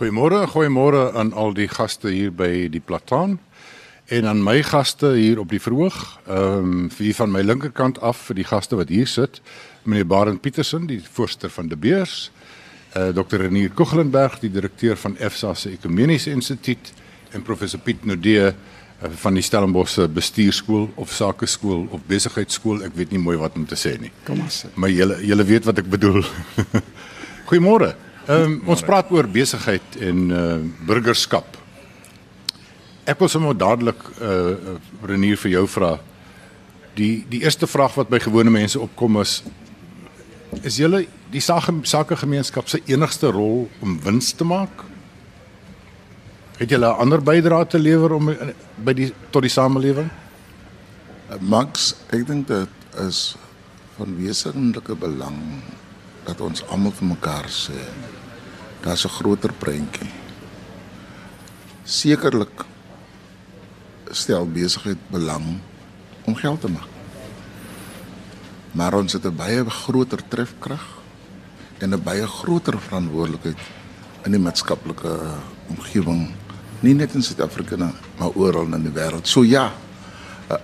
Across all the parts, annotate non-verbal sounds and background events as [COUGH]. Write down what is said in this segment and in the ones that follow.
Goeiemôre, goeiemôre aan al die gaste hier by die Plataan en aan my gaste hier op die verhoog. Ehm um, vir van my linkerkant af vir die gaste wat hier sit, meneer Barend Petersen, die voorsteur van De Beers, uh, eh, Dr. Renier Kogelenberg, die direkteur van EFSA se Ekumeniese Instituut en professor Piet Nodee uh, van die Stellenbosch Bestuurskool of Sakeskool of Besigheidsskool. Ek weet nie mooi wat om te sê nie. Kom maar sê. Maar julle julle weet wat ek bedoel. [LAUGHS] Goeiemôre. Ehm um, ons praat oor besigheid en uh burgerskap. Ek wil sommer dadelik uh Renier vir jou vra. Die die eerste vraag wat by gewone mense opkom is is julle die sake sakegemeenskap se enigste rol om wins te maak? Het julle 'n ander bydrae te lewer om by die tot die samelewing? Max, ek dink dit is van wesenlike belang dat ons almal vir mekaar sê daar's 'n groter prentjie. Sekerlik stel besigheid belang om geld te maak. Maar ons het 'n baie groter trefkrag en 'n baie groter verantwoordelikheid in die maatskaplike omgewing, nie net in Suid-Afrika nie, maar oral in die wêreld. So ja, uh,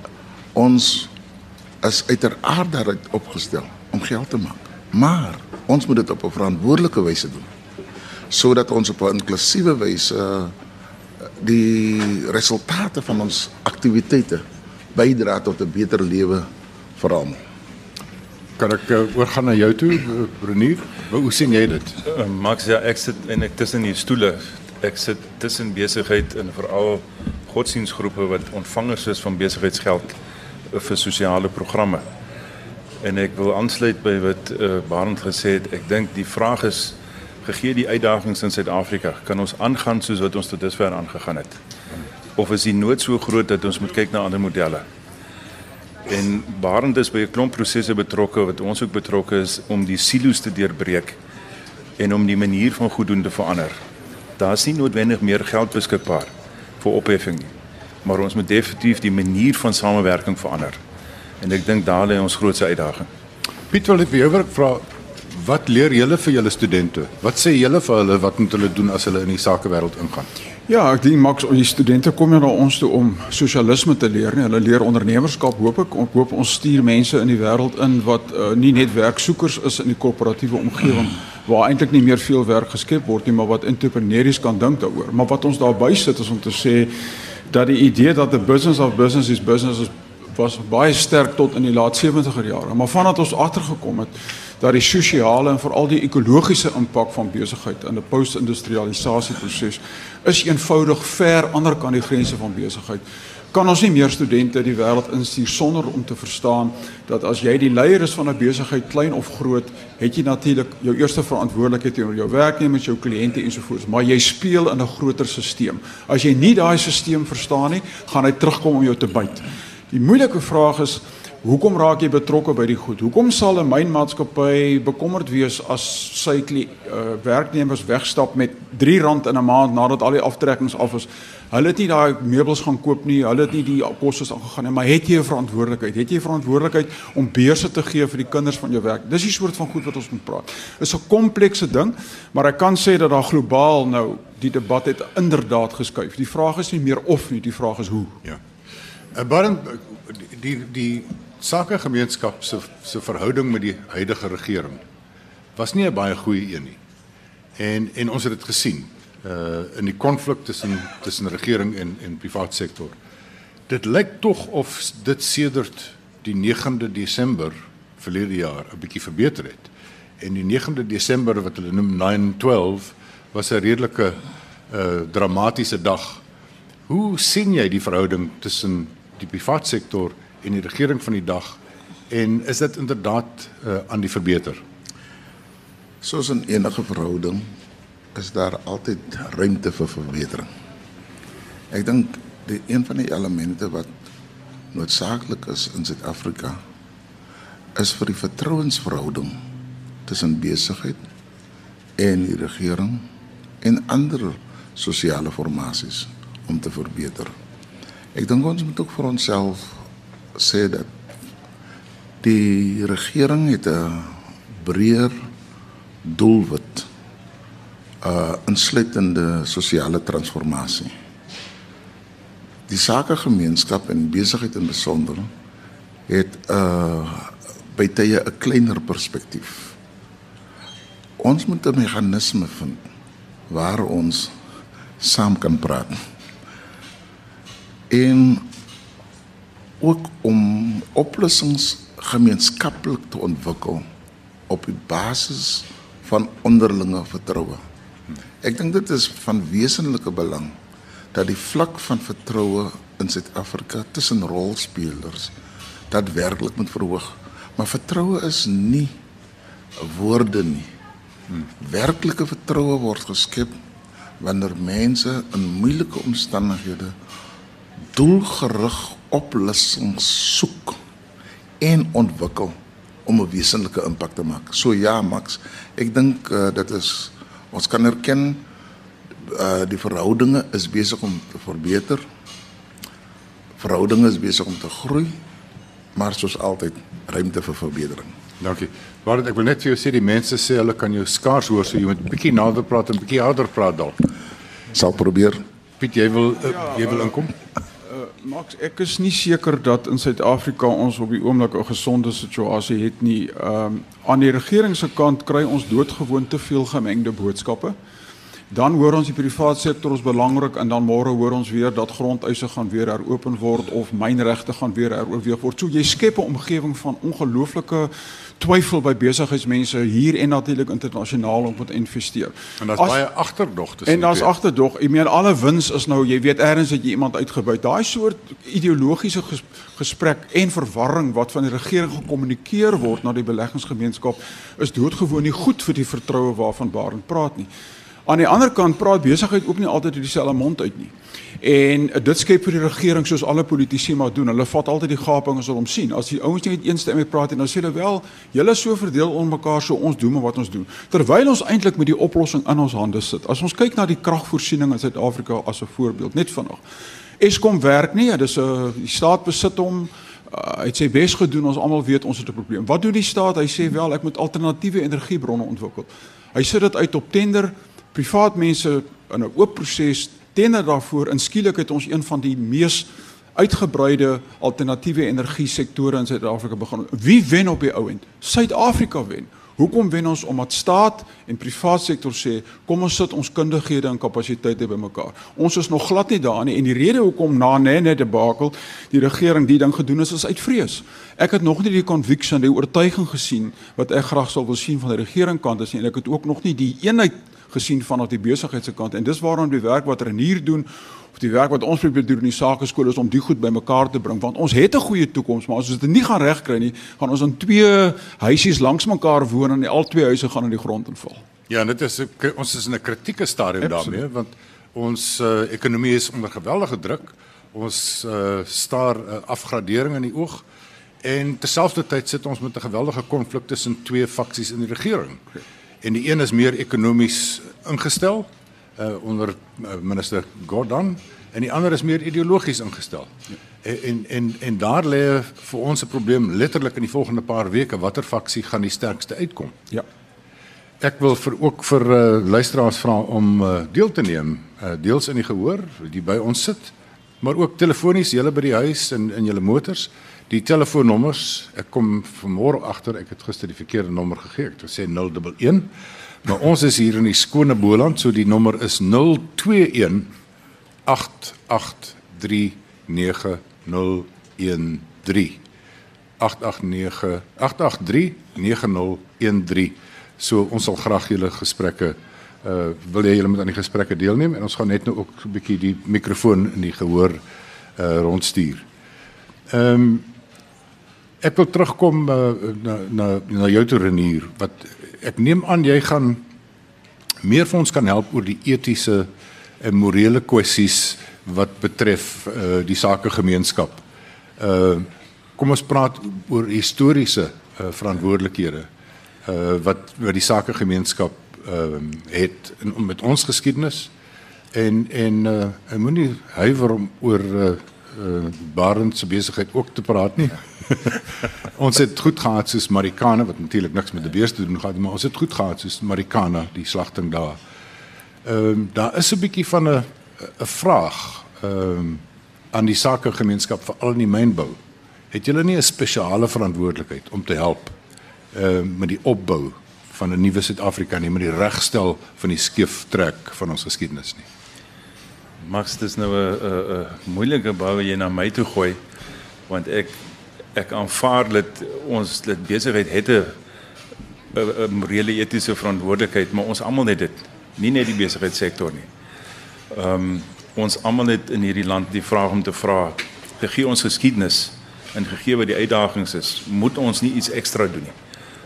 ons is uiteraard daaruit opgestel om geld te maak. Maar ons moet dit op 'n verantwoordelike wyse doen sodat ons op 'n inklusiewe wyse uh, die resultate van ons aktiwiteite bydra tot 'n beter lewe vir almal. Kan ek uh, oorgaan na jou toe, Renier? Hoe sien jy dit? Uh, Max, ja, ek sit en ek tussen die stoele. Ek sit tussen besigheid en veral godsdienstgroepe wat ontvangers is van besigheidsgeld vir sosiale programme. En ek wil aansluit by wat uh, Barend gesê het. Ek dink die vraag is gegee die uitdagings in Suid-Afrika, kan ons aangaan soos wat ons tot dusver aangegaan het? Of is die nood so groot dat ons moet kyk na ander modelle? En Barend is by 'n klomp prosesse betrokke wat ons ook betrokke is om die silo's te deurbreek en om die manier van goed doen te verander. Daar is nie noodwendig meer geld beskikbaar vir opheffing nie, maar ons moet definitief die manier van samewerking verander. En ek dink daar lê ons grootste uitdaging. Piet wil ek vir jou vra wat leer julle vir julle studente? Wat sê julle vir hulle wat moet hulle doen as hulle in die sakewêreld ingaan? Ja, ek dink Max, ons studente kom ja na ons toe om sosialisme te leer, nie. Hulle leer ondernemerskap, hoop ek. Ek hoop ons stuur mense in die wêreld in wat uh, nie net werksoekers is in die korporatiewe omgewing waar eintlik nie meer veel werk geskep word nie, maar wat entrepreneurs kan dink daaroor. Maar wat ons daarby sit is om te sê dat die idee dat 'n business of business is business is was baie sterk tot in die laat 70er jare. Maar vandat ons agtergekom het dat die sosiale en veral die ekologiese impak van besigheid in 'n post-industrialisasieproses is eenvoudig ver ander kan die grense van besigheid. Kan ons nie meer studente die wêreld instuur sonder om te verstaan dat as jy die leier is van 'n besigheid klein of groot, het jy natuurlik jou eerste verantwoordelikheid teenoor jou werknemers, jou kliënte ensovoorts, maar jy speel in 'n groter stelsel. As jy nie daai stelsel verstaan nie, gaan hy terugkom om jou te byt. Die moeilike vraag is Hoekom raak jy betrokke by die goed? Hoekom sal 'n mynmaatskappy bekommerd wees as sy uh, werknemers wegstap met R3 in 'n maand nadat al die aftrekkings af is? Hulle het nie daai meubels gaan koop nie, hulle het nie die kostes aangegaan nie, maar het jy 'n verantwoordelikheid? Het jy 'n verantwoordelikheid om beurse te gee vir die kinders van jou werk? Dis die soort van goed wat ons moet praat. Is 'n komplekse ding, maar ek kan sê dat daar globaal nou die debat het inderdaad geskuif. Die vraag is nie meer of nie, die vraag is hoe. Ja. uh, Baie die die sakegemeenskap se se verhouding met die huidige regering was nie 'n baie goeie een nie. En en ons het dit gesien uh in die konflik tussen tussen regering en en private sektor. Dit lyk tog of dit sedert die 9de Desember verlede jaar 'n bietjie verbeter het. En die 9de Desember wat hulle noem 9/12 was 'n redelike uh dramatiese dag. Hoe sien jy die verhouding tussen die private sektor en die regering van die dag en is dit inderdaad uh, aan die verbeter? Soos in enige verhouding is daar altyd ruimte vir verbetering. Ek dink die een van die elemente wat noodsaaklik is in Suid-Afrika is vir die vertrouensverhouding tussen besigheid en die regering en ander sosiale formasies om te verbeter. Ek dink ons moet ook vir onsself sê dat die regering het 'n breër doelwit uh insluitende sosiale transformasie. Die sakegemeenskap en besigheid in besonder het 'n uh, by tye 'n kleiner perspektief. Ons moet 'n meganisme vind waar ons saam kan praat. En ook om oplossings gemeenskaplik te ontwikkel op die basis van onderlinge vertroue. Ek dink dit is van wesenlike belang dat die vlak van vertroue in Suid-Afrika tussen rolspelers dat werklik moet verhoog. Maar vertroue is nie woorde nie. Werklike vertroue word geskep wanneer mense in moeilike omstandighede doelgerig oplossings soek en ontwikkel om 'n wesenlike impak te maak. So ja, Max, ek dink uh, dit is ons kan erken uh die verhoudinge is besig om te verbeter. Verhoudinge is besig om te groei, maar soos altyd ruimte vir verbetering. Dankie. Maar ek wil net vir jou sê die mense sê hulle kan jou skaars hoor, so jy moet bietjie nader praat en bietjie harder praat dalk. Sal probeer. Piet, jy wil uh, jy wil inkom? Max, ek is nie seker dat in Suid-Afrika ons op die oomblik 'n gesonde situasie het nie. Ehm um, aan die regering se kant kry ons doodgewoon te veel gemengde boodskappe. Dan hoor ons die private sektor is belangrik en dan môre hoor ons weer dat grondeise gaan weer heropen word of mynregte gaan weer heroorweeg word. So jy skep 'n omgewing van ongelooflike twyfel by besigheidsmense hier en natuurlik internasionaal om te investeer. En daar's baie agterdogtes. En daar's agterdog. Ek meen alle wins is nou, jy weet eers dat jy iemand uitgebuit. Daai soort ideologiese ges, gesprek en verwarring wat van die regering gekommunikeer word na die beleggingsgemeenskap is doodgewoon nie goed vir die vertroue waarvan Barend praat nie. Aan die ander kant praat besigheid ook nie altyd uit dieselfde mond uit nie. En dit skep vir die regering soos alle politici maar doen. Hulle vat altyd die gaping as hulle hom sien. As die ouens nie eensstemmig praat en dan sê hulle wel, julle is so verdeel onder mekaar so ons doen maar wat ons doen. Terwyl ons eintlik met die oplossing in ons hande sit. As ons kyk na die kragvoorsiening in Suid-Afrika as 'n voorbeeld net vanaand. Eskom werk nie, dit is 'n die staat besit hom uh, hy het sy bes gedoen. Ons almal weet ons het 'n probleem. Wat doen die staat? Hy sê wel ek moet alternatiewe energiebronne ontwikkel. Hy sit dit uit op tender privaat mense in 'n oop proses teenoor daarvoor inskielik het ons een van die mees uitgebreide alternatiewe energie sektore in Suid-Afrika begin. Wie wen op die ou end? Suid-Afrika wen. Hoekom wen ons omdat staat en privaat sektor sê kom ons sit ons kundighede en kapasiteite bymekaar. Ons is nog glad nie daar nie en die rede hoekom na net net debakel die regering die ding gedoen is is uit vrees. Ek het nog nie die conviction, die oortuiging gesien wat ek graag sou wil sien van die regering kant as nie en ek het ook nog nie die eenheid gesien vanaf die besigheidskant en dis waarom die werk wat Renier doen of die werk wat ons probeer doen in die sakeskole is om die goed bymekaar te bring want ons het 'n goeie toekoms maar as ons dit nie gaan regkry nie gaan ons in twee huisies langs mekaar woon en al twee huise gaan in die grond inval. Ja, dit is ons is in 'n kritieke stadium daarmee want ons uh, ekonomie is onder geweldige druk. Ons uh, staar uh, afgradering in die oog en terselfdertyd sit ons met 'n geweldige konflik tussen twee faksies in die regering. En die een is meer ekonomies ingestel uh onder uh, minister Gordon en die ander is meer ideologies ingestel. Ja. En en en daar lê vir ons 'n probleem letterlik in die volgende paar weke watter faksie gaan die sterkste uitkom. Ja. Ek wil vir ook vir uh, luisteraars vra om uh, deel te neem, uh, deels in die gehoor, die by ons sit, maar ook telefonies, julle by die huis en in julle motors. Die telefoonnommers, ek kom vanmôre agter ek het gister die verkeerde nommer gegee. Ek het gesê 011. Maar ons is hier in die skone Boland, so die nommer is 021 8839013. 889 8839013. So ons sal graag julle gesprekke uh wil hê julle moet aan die gesprekke deelneem en ons gaan net nou ook 'n bietjie die mikrofoon in die gehoor uh rondstuur. Ehm um, ek wil terugkom uh, na na na jou toe Renier wat ek neem aan jy gaan meer vir ons kan help oor die etiese en morele kwessies wat betref uh, die sakegemeenskap. Uh kom ons praat oor historiese uh, verantwoordelikhede uh wat wat die sakegemeenskap uh het in, met ons geskiedenis en en uh ek moenie huiwer om oor uh, uh Barend se besigheid ook te praat nie. [LAUGHS] ons het goed gehad soos Marikana wat natuurlik niks met die beeste te doen gehad, maar ons het goed gehad soos Marikana, die slagting daar. Ehm um, daar is 'n bietjie van 'n 'n vraag ehm um, aan die sakegemeenskap veral in die mynbou. Het julle nie 'n spesiale verantwoordelikheid om te help ehm uh, met die opbou van 'n nuwe Suid-Afrika nie, met die regstel van die skeeftrek van ons geskiedenis nie? Max, dis nou 'n 'n moeilike bou jy na my toe gooi want ek ek aanvaar dat ons dit besigheid het 'n morele etiese verantwoordelikheid, maar ons almal het dit, nie net die besigheidssektor nie. Ehm um, ons almal het in hierdie land die vraag om te vra, gegee ons geskiedenis en gegee wat die uitdagings is, moet ons nie iets ekstra doen nie.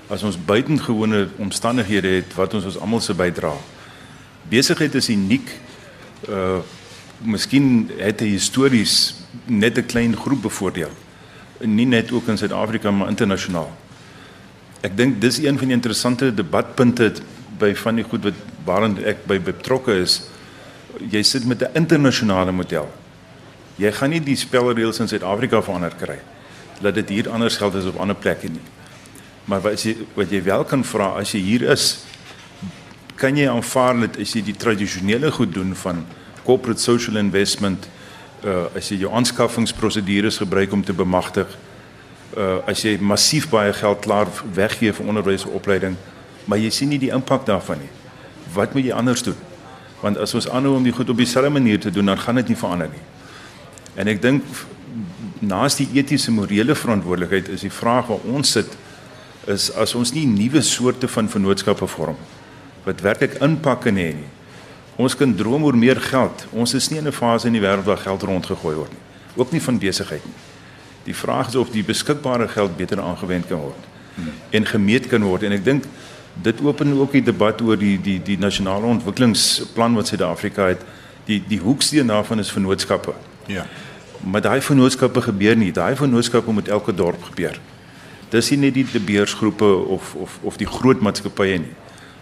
As ons buitengewone omstandighede het wat ons ons almal se bydra. Besigheid is uniek. Uh miskien het hy histories net 'n klein groep bevoordeel. Nie net ook in Suid-Afrika maar internasionaal. Ek dink dis een van die interessante debatpunte by van die goed wat waarin ek by betrokke is. Jy sit met 'n internasionale model. Jy gaan nie die spelreëls in Suid-Afrika verander kry dat dit hier anders geld as op ander plekke nie. Maar wat jy wat jy wel kan vra as jy hier is, kan jy aanvaar dat as jy die tradisionele goed doen van corporate social investment uh as jy jou aanskaffingsprosedures gebruik om te bemagtig uh as jy massief baie geld klaar weggee vir onderwys en opleiding maar jy sien nie die impak daarvan nie. Wat moet jy anders doen? Want as ons aanhou om die goed op dieselfde manier te doen dan gaan dit nie verander nie. En ek dink naas die etiese morele verantwoordelikheid is die vraag waar ons sit is as ons nie nuwe soorte van vennootskappe vorm wat werklik impak kan hê nie Ons kan droom oor meer geld. Ons is nie in 'n fase in die wêreld waar geld rondgegooi word nie. Ook nie van besigheid nie. Die vraag is of die beskikbare geld beter aangewend kan word hmm. en gemeet kan word en ek dink dit open ook die debat oor die die die nasionale ontwikkelingsplan wat Suid-Afrika het. Die die hoeksteen daarvan is vennootskappe. Ja. Maar daai vennootskappe gebeur nie. Daai vennootskappe moet elke dorp gebeur. Dis nie net die beursgroepe of of of die groot maatskappye nie.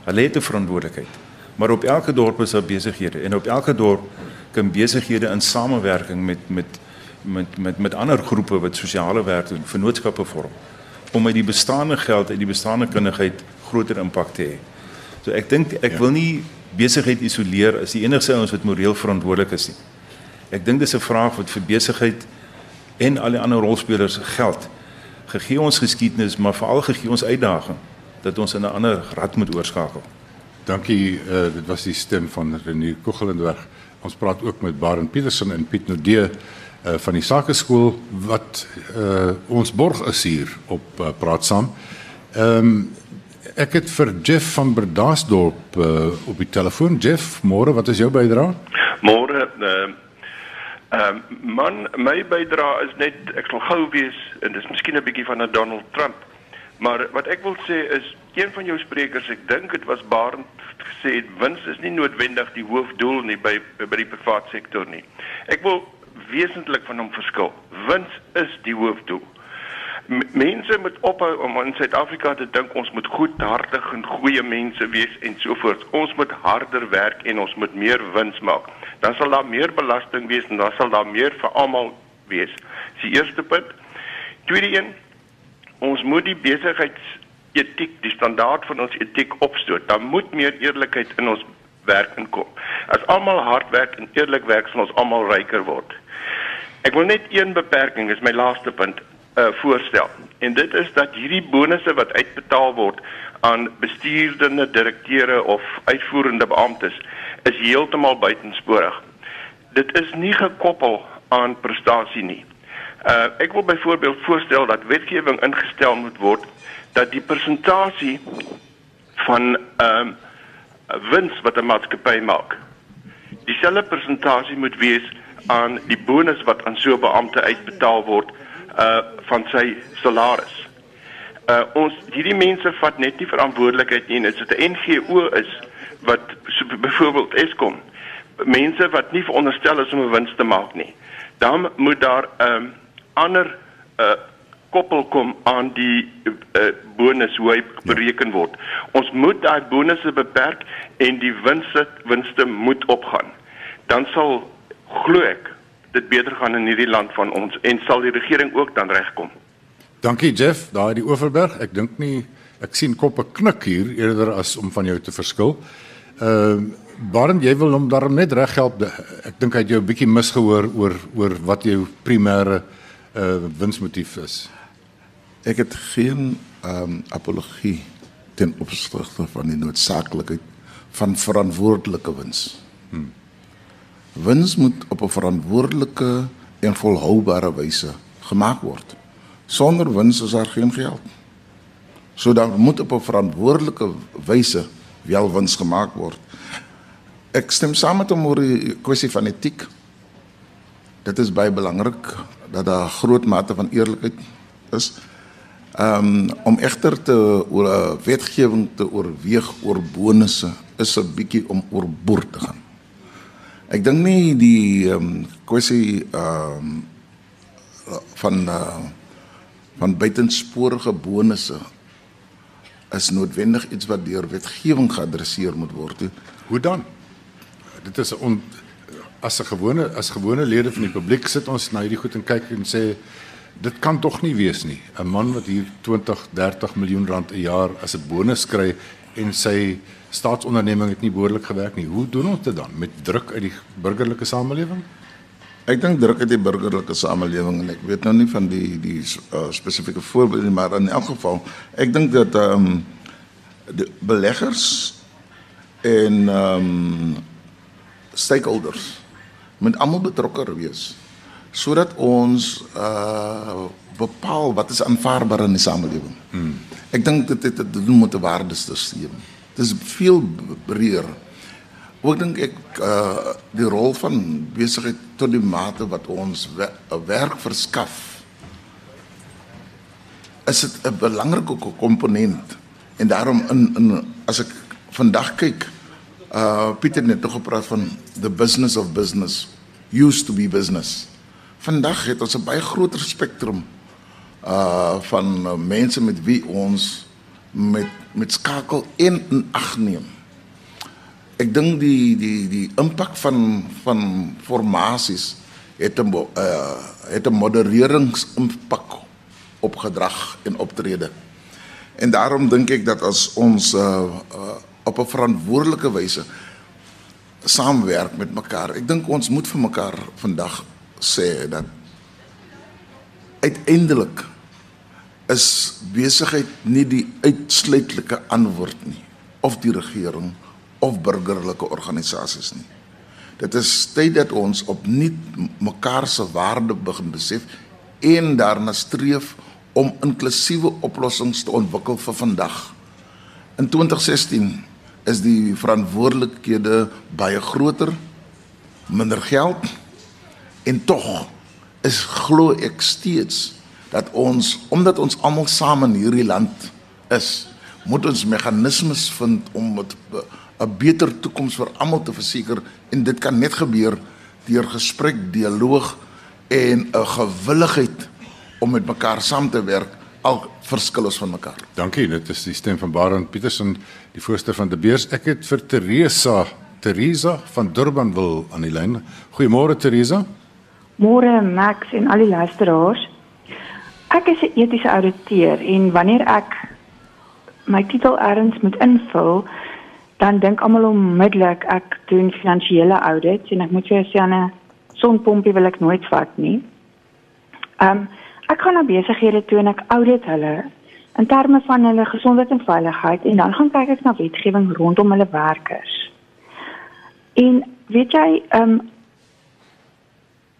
Hulle het 'n verantwoordelikheid. Maar op elke dorp is daar besighede en op elke dorp kan besighede in samewerking met met met met met ander groepe wat sosiale werk doen, vennootskappe vorm om met die bestaande geld en die bestaande kundigheid groter impak te hê. So ek dink ek ja. wil nie besigheid isoleer as die enigste ons wat moreel verantwoordelik is nie. Ek dink dis 'n vraag wat vir besigheid en al die ander rolspelers geld. Gegee ons geskiedenis, maar veral gegee ons uitdaging dat ons in 'n ander rad moet oorskakel. Dankie, uh, dit was die stem van Renier Kogelenberg. Ons praat ook met Baron Petersen en Piet Nodee uh, van die Sakeskool wat uh, ons borg is hier op uh, Praat saam. Ehm um, ek het vir Jeff van Berdasdorp uh, op die telefoon. Jeff, môre, wat is jou bydrae? Môre, ehm uh, um, man, my bydrae is net ek sal gou wees en dis miskien 'n bietjie van 'n Donald Trump. Maar wat ek wil sê is een van jou sprekers, ek dink dit was Barend gesê het wins is nie noodwendig die hoofdoel nie by by die private sektor nie. Ek wil wesentlik van hom verskil. Wins is die hoofdoel. M mense moet ophou om in Suid-Afrika te dink ons moet goedhartig en goeie mense wees en so voort. Ons moet harder werk en ons moet meer wins maak. Dan sal daar meer belasting wees en dan sal daar meer vir almal wees. Dis die eerste punt. Tweede een ons moet die besigheidsetiek, die standaard van ons etiek opstoot. Daar moet meer eerlikheid in ons werk inkom. As almal hard werk en eerlik werk, sal ons almal ryker word. Ek wil net een beperking, dis my laaste punt, uh voorstel. En dit is dat hierdie bonusse wat uitbetaal word aan bestuurdende direkteure of uitvoerende beamptes is heeltemal buitensporig. Dit is nie gekoppel aan prestasie nie. Uh ek wil byvoorbeeld voorstel dat wetgewing ingestel moet word dat die persentasie van ehm uh, wins wat 'n maatskappy maak. Dieselfde persentasie moet wees aan die bonus wat aan so 'n beampte uitbetaal word uh van sy salaris. Uh ons hierdie mense vat net nie verantwoordelikheid nie en dit is 'n NGO is wat so, byvoorbeeld Eskom mense wat nie veronderstel is om 'n wins te maak nie. Dan moet daar ehm um, ander uh koppel kom aan die uh, bonus hoe hy bereken word. Ons moet daai bonusse beperk en die winste winste moet opgaan. Dan sal glo ek dit beter gaan in hierdie land van ons en sal die regering ook dan regkom. Dankie Jeff, daai die Oeverberg. Ek dink nie ek sien koppe knik hier eerder as om van jou te verskil. Ehm uh, Barend, jy wil hom daarom net reghelp. Ek dink hy het jou 'n bietjie misgehoor oor oor wat jou primêre uh winsmotief is. Ek het geen ehm um, apologie ten opsigte van die noodsaaklikheid van verantwoordelike wins. Hmm. Wins moet op 'n verantwoordelike en volhoubare wyse gemaak word. Sonder wins is daar geen geld. So dan moet op 'n verantwoordelike wyse wel wins gemaak word. Ek stem saam met hom oor die kwessie van etiek. Dit is baie belangrik dat daar groot mate van eerlikheid is. Ehm um, om egter te oor 'n wetgewing te oorweeg oor bonusse is 'n bietjie om oorboord te gaan. Ek dink nie die ehm um, ehm um, van uh, van buitensporige bonusse is noodwendig iets wat deur wetgewing geadresseer moet word. Hoe dan? Dit is on, as 'n gewone as gewone lede van die publiek sit ons na hierdie goed en kyk en sê dit kan tog nie wees nie. 'n Man wat hier 20, 30 miljoen rand 'n jaar as 'n bonus kry en sy staatsonderneming het nie behoorlik gewerk nie. Hoe doen ons dit dan met druk uit die burgerlike samelewing? Ek dink druk uit die burgerlike samelewing en ek weet nou nie van die die uh, spesifieke voorbeelde maar in elk geval ek dink dat ehm um, die beleggers en ehm um, stakeholders moet almal betrokke wees sodat ons uh bepaal wat is aanvaarbaar in die samelewing. Hmm. Ek dink dit het te doen met 'n waardesisteem. Dit is veel breër. Ook dink ek uh die rol van besigheid tot die mate wat ons 'n werk verskaf is dit 'n belangrike komponent en daarom in in as ek vandag kyk uh Pieter het nog gepraat van the business of business used to be business. Vandag het ons 'n baie groter spektrum uh van uh, mense met wie ons met met skakel in in ag neem. Ek dink die die die impak van van formasies het 'n uh het 'n modereringsimpak op gedrag en optrede. En daarom dink ek dat as ons uh, uh op 'n verantwoordelike wyse saamwerk met mekaar. Ek dink ons moet vir mekaar vandag sê dat uiteindelik is besigheid nie die uitsluitlike antwoord nie of die regering of burgerlike organisasies nie. Dit is tyd dat ons opnuut mekaar se waarde begin besef en daarna streef om inklusiewe oplossings te ontwikkel vir vandag. In 2016 is die verantwoordelikhede baie groter, minder geld en tog is glo ek steeds dat ons omdat ons almal saam in hierdie land is, moet ons meganismes vind om met 'n beter toekoms vir almal te verseker en dit kan net gebeur deur gesprek, dialoog en 'n gewilligheid om met mekaar saam te werk al verskil ons van mekaar. Dankie, dit is die stem van Baron Petersen, die voorsteur van die Beurs. Ek het vir Teresa, Teresa van Durban wil aan die lyn. Goeiemôre Teresa. Môre Max en al die luisteraars. Ek is 'n etiese ouditeur en wanneer ek my titel erns moet invul, dan dink almal onmiddellik ek doen finansiële audit en ek moet vir sê 'n sonpompie wil ek nooit vat nie. Ehm um, ek gaan na besighede toe en ek audit hulle in terme van hulle gesondheid en veiligheid en dan gaan kyk ek na wetgewing rondom hulle werkers. En weet jy, ehm um,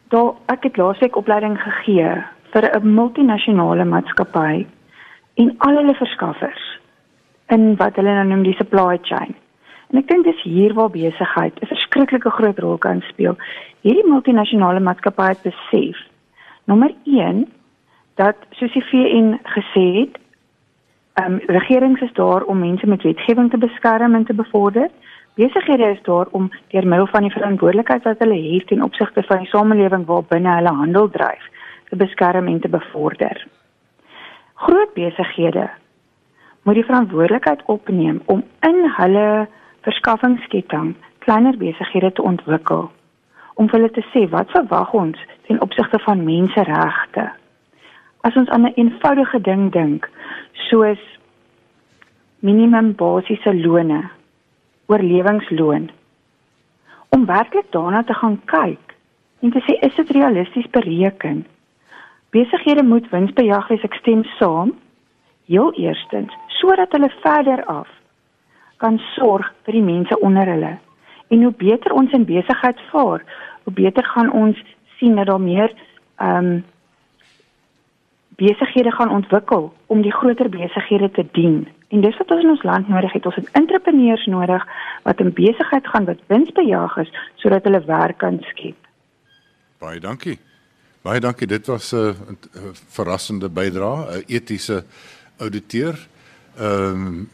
daar ek het laasweek opleiding gegee vir 'n multinasjonale maatskappy en al hulle verskaffers in wat hulle nou noem die supply chain. En ek dink dis hier waar besigheid 'n verskriklike groot rol kan speel. Hierdie multinasjonale maatskappye het besef nommer 1 dat soos die VN gesê het, ehm um, regerings is daar om mense met wetgewing te beskerm en te bevorder. Besighede is daar om deur middel van die verantwoordelikheid wat hulle het ten opsigte van die samelewing waarbinne hulle handel dryf, te beskerm en te bevorder. Groot besighede moet die verantwoordelikheid opneem om in hulle verskaffingsketting kleiner besighede te ontwikkel om hulle te sê wat verwag ons ten opsigte van menseregte. As ons aan 'n eenvoudige ding dink, soos minimum basiese lone, oorlewingsloon, om werklik daarna te gaan kyk en te sê is dit realisties bereken? Besighede moet winsbejag wees, ek stem saam. Heel eerstens, sodat hulle verder af kan sorg vir die mense onder hulle. En hoe beter ons in besigheid vaar, hoe beter gaan ons sien dat daar meer ehm um, besighede gaan ontwikkel om die groter besighede te dien. En dis wat ons in ons land nodig het. Ons het entrepreneurs nodig wat in besigheid gaan wat winsbejag is sodat hulle werk kan skep. Baie dankie. Baie dankie. Dit was 'n uh, uh, verrassende bydrae, 'n etiese ouditeur. Ehm um,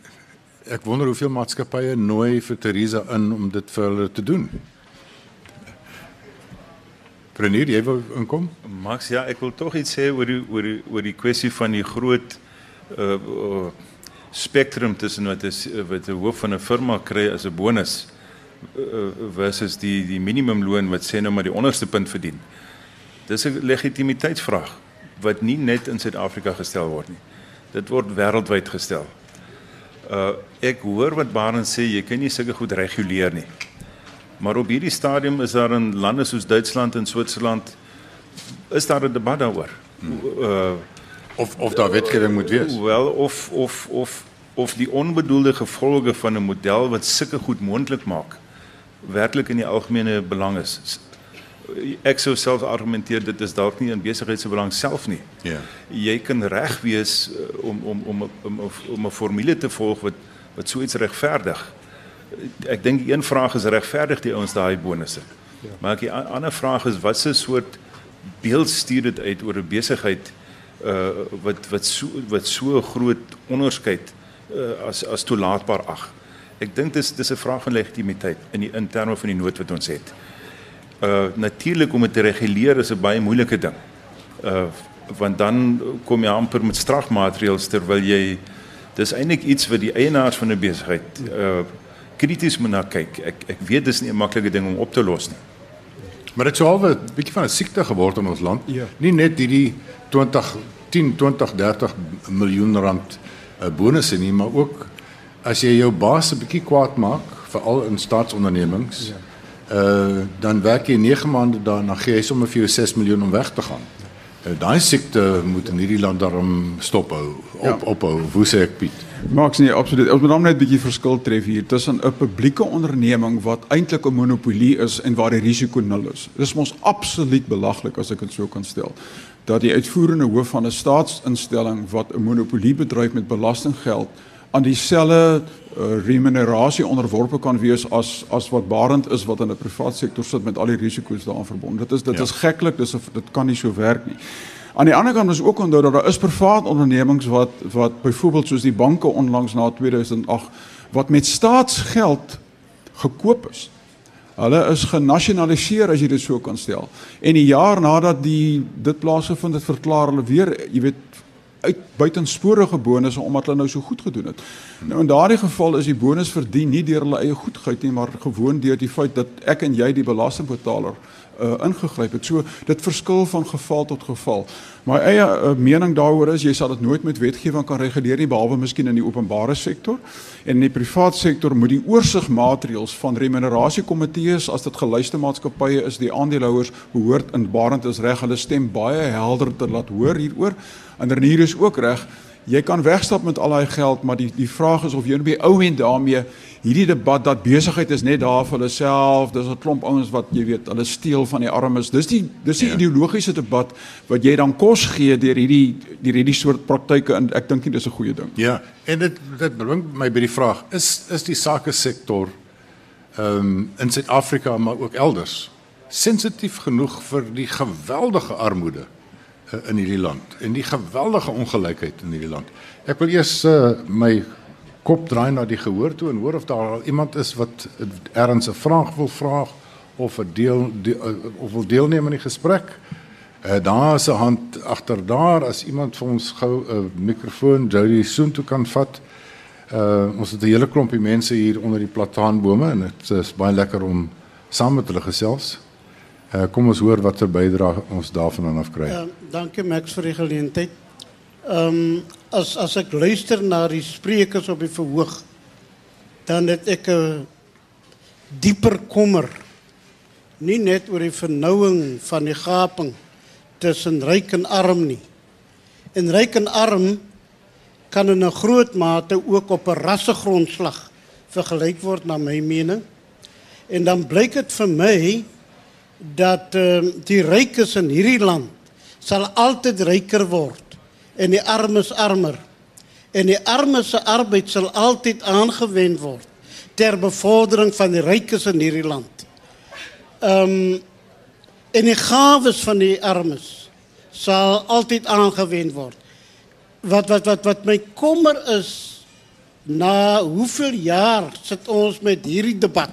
ek wonder hoeveel maatskappye nooi vir Teresa in om dit vir hulle te doen. Prenier, jy wil inkom? Max, ja, ek wil tog iets sê oor die oor die oor die kwessie van die groot uh, uh spektrum tussen wat is wat 'n hoof van 'n firma kry as 'n bonus uh, versus die die minimumloon wat sê nou maar die onderste punt verdien. Dis 'n legitimiteitsvraag wat nie net in Suid-Afrika gestel word nie. Dit word wêreldwyd gestel. Uh ek hoor wat Barend sê, jy kan nie sulke goed reguleer nie. Maar op hierdie stadium is daar in lande soos Duitsland en Switserland is daar 'n debat daaroor. Hmm. Uh of of daar wetgewing moet wees. Wel of of of of die onbedoelde gevolge van 'n model wat sulke goed moontlik maak werklik in die algemene belang is. Ek sou self argumenteer dit is dalk nie in besigheid se belang self nie. Ja. Jy kan reg wees uh, om om om om om 'n formule te volg wat wat so iets regverdig ek dink een vraag is regverdig die ouens daai bonusse. Ja. Maar die ander vraag is wat se soort beeld stuur dit uit oor 'n besigheid uh wat wat so wat so groot onderskeid uh, as as toelaatbaar ag. Ek dink dis dis 'n vraag van legitimiteit in die in terme van die nood wat ons het. Uh natuurlik om dit te reguleer is 'n baie moeilike ding. Uh want dan kom jy amper met strafmaatreëls terwyl jy dis eintlik iets wat die eienaars van 'n besigheid uh krities moet na kyk. Ek ek weet dis nie 'n maklike ding om op te los nie. Maar dit sou al 'n bietjie van 'n siekte geword in ons land. Ja. Nie net hierdie 20 10 20 30 miljoen rand uh, bonusse nie, maar ook as jy jou baas 'n bietjie kwaad maak, veral in staatsondernemings. Ja. Uh dan werk jy 9 maande daar en dan gee hy sommer vir jou 6 miljoen om weg te gaan. Uh, Daai siekte moet in hierdie land daarom stop hou, op ja. ophou. Hoe sê ek Piet? Maaks nie absoluut. Ons moet dan net 'n bietjie verskil tref hier tussen 'n publieke onderneming wat eintlik 'n monopolie is en waar die risiko nul is. Dis mos absoluut belaglik as ek dit so kan stel. Dat die uitvoerende hoof van 'n staatsinstelling wat 'n monopolie bedryf met belastinggeld aan dieselfde uh, remunerasie onderworpe kan wees as as wat barend is wat in 'n privaat sektor sit met al die risiko's daaraan verbonde. Dit is dit ja. is geklik, dis dit kan nie so werk nie. Aan die ander kant is ook onthou dat daar is privaat ondernemings wat wat byvoorbeeld soos die banke onlangs na 2008 wat met staatsgeld gekoop is. Hulle is genasionaliseer as jy dit so kan stel. En die jaar nadat die dit plaasgevind het, verklaar hulle weer, jy weet, uit buitensporige bonusse omdat hulle nou so goed gedoen het. Nou in daardie geval is die bonus verdien nie deur hulle eie goedheid nie, maar gewoon deur die feit dat ek en jy die belastingbetaler uh, ingegryp het. So dit verskil van geval tot geval. My eie uh, mening daaroor is jy sal dit nooit met wetgewing kan reguleer nie behalwe miskien in die openbare sektor. En in die privaat sektor moet die oorsigmaatreëls van remunerasiekomitees as dit geluiste maatskappye is, die aandeelhouers behoort in barend is reg hulle stem baie helder te laat hoor hieroor. En Renier is ook reg. Jy kan wegstap met al daai geld, maar die die vraag is of jy nou by ou en daarmee hierdie debat dat besigheid is net daar vir hulle self, dis 'n klomp ouens wat jy weet, hulle steel van die armes. Dis die dis die ja. ideologiese debat wat jy dan kos gee deur hierdie deur hierdie soort praktyke en ek dink nie dis 'n goeie ding. Ja, en dit dit bring my by die vraag, is is die sake sektor ehm um, in Suid-Afrika maar ook elders sensitief genoeg vir die geweldige armoede in hierdie land en die geweldige ongelykheid in hierdie land. Ek wil eers uh, my kop draai na die gehoor toe en hoor of daar iemand is wat erns 'n vraag wil vra of 'n deel, deel uh, of wil deelneem aan die gesprek. Uh, daar is 'n hand agter daar as iemand vir ons gou 'n uh, mikrofoon Jody Soon toe kan vat. Uh, ons het 'n hele klompie mense hier onder die plataanbome en dit is baie lekker om saam met hulle gesels. Uh, kom ons hoor watter bydrae ons daarvan af kry. Ja, dankie Max vir die geleentheid. Ehm um, as as ek luister na die sprekers op die verhoog dan het ek 'n dieper kommer nie net oor die vernouing van die gaping tussen ryk en arm nie. En ryk en arm kan in 'n groot mate ook op 'n rassegrondslag vergelyk word na my mening. En dan blyk dit vir my dat uh, die rykes in hierdie land sal altyd ryker word en die armes armer. En die armes se arbeid sal altyd aangewend word ter bevordering van die rykes in hierdie land. Ehm um, en die gawes van die armes sal altyd aangewend word. Wat wat wat wat my kommer is na hoeveel jaar sit ons met hierdie debat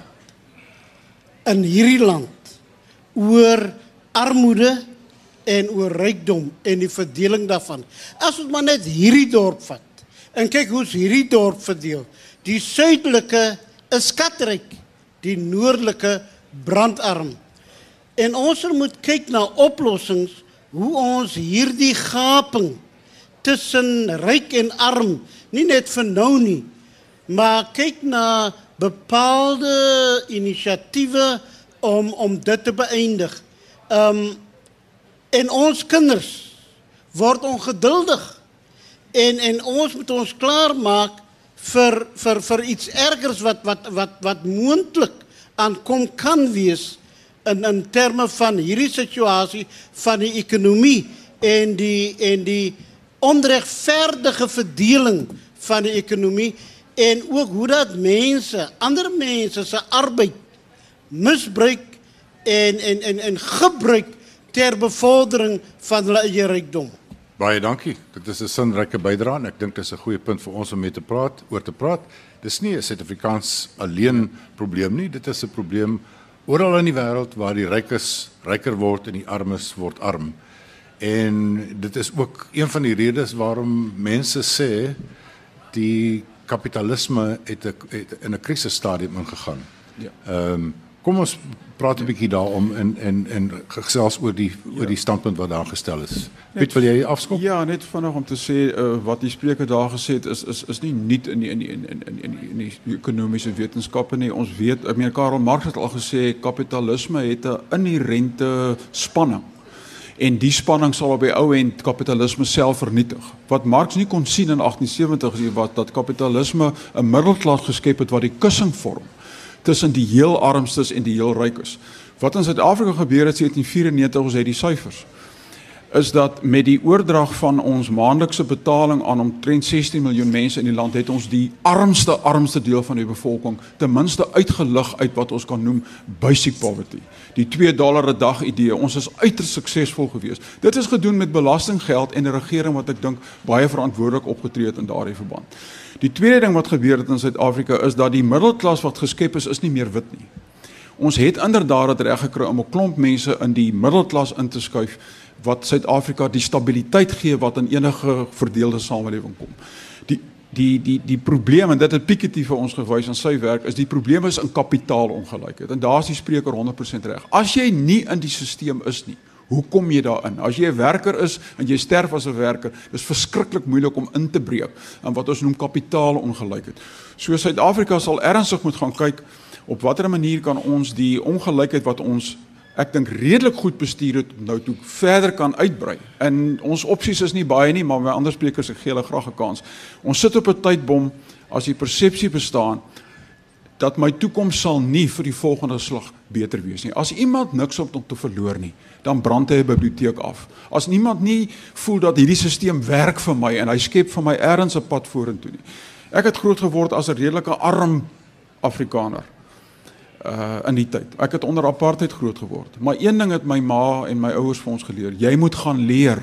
in hierdie land oor armoede en oor rykdom en die verdeling daarvan. As ons maar net hierdie dorp vat en kyk hoe's hierdie dorp verdeel. Die suidelike is skatryk, die noordelike brandarm. En ons moet kyk na oplossings hoe ons hierdie gaping tussen ryk en arm nie net vir nou nie, maar kyk na bepaalde inisiatiewe om om dit te beëindig. Um en ons kinders word ongeduldig en en ons moet ons klaar maak vir vir vir iets ergers wat wat wat wat moontlik aankom kan wees in in terme van hierdie situasie van die ekonomie en die en die onregverdige verdeling van die ekonomie en ook hoe dat mense, ander mense se arbeid misbruik en en en en gebruik ter bevordering van hulle eie rykdom. Baie dankie. Dit is 'n sinryke bydrae en ek dink dit is 'n goeie punt vir ons om mee te praat, oor te praat. Dis nie 'n Suid-Afrikaans alleen probleem nie, dit is 'n probleem oral in die wêreld waar die rykes ryker word en die armes word arm. En dit is ook een van die redes waarom mense sê die kapitalisme het, het in 'n krisisstadium ingegaan. Ja. Ehm um, kom ons praat 'n bietjie daarom en en en gesels oor die ja. oor die standpunt wat daar gestel is. Piet, wil jy afskop? Ja, net vanaand om te sê uh, wat die spreker daar gesê het is is is nie nuut in die in die in in in in die, in die ekonomiese wetenskappe nie. Ons weet, ek meen Karel Marx het al gesê kapitalisme het 'n inherente spanning en die spanning sal op die ou end kapitalisme self vernietig. Wat Marx nie kon sien in 1870 is wat dat kapitalisme 'n middelklas geskep het wat die kussing vorm tussen die heel armstes en die heel rykes. Wat in Suid-Afrika gebeur het in 1994 ons het die syfers is dat met die oordrag van ons maandelikse betaling aan omtrent 16 miljoen mense in die land het ons die armste armste deel van die bevolking ten minste uitgelig uit wat ons kan noem basic poverty. Die 2 dollar 'n dag idee. Ons is uiters suksesvol gewees. Dit is gedoen met belastinggeld en 'n regering wat ek dink baie verantwoordelik opgetree het in daardie verband. Die tweede ding wat gebeur het in Suid-Afrika is dat die middelklas wat geskep is, is nie meer wit nie. Ons het inderdaad dit reg gekry om 'n klomp mense in die middelklas in te skuif wat Suid-Afrika die stabiliteit gee wat in enige verdeelde samelewing kom. Die die die die probleem en dit het Piketty vir ons gewys in sy werk is die probleem is in kapitaalongelykheid. En daar's die spreker 100% reg. As jy nie in die stelsel is nie, hoe kom jy daarin? As jy 'n werker is en jy sterf as 'n werker, dis verskriklik moeilik om in te breek in wat ons noem kapitaalongelykheid. So Suid-Afrika sal ernstig moet gaan kyk op watter manier kan ons die ongelykheid wat ons ek dink redelik goed bestuur het nou toe verder kan uitbrei. En ons opsies is nie baie nie, maar my ander sprekers ek gee hulle graag 'n kans. Ons sit op 'n tydbom as die persepsie bestaan dat my toekoms sal nie vir die volgende slag beter wees nie. As iemand niks op om te verloor nie, dan brand hy 'n biblioteek af. As niemand nie voel dat hierdie stelsel werk vir my en hy skep vir my ergens 'n pad vorentoe nie. Ek het groot geword as 'n redelike arm Afrikaner uh in die tyd. Ek het onder apartheid groot geword. Maar een ding het my ma en my ouers vir ons geleer, jy moet gaan leer.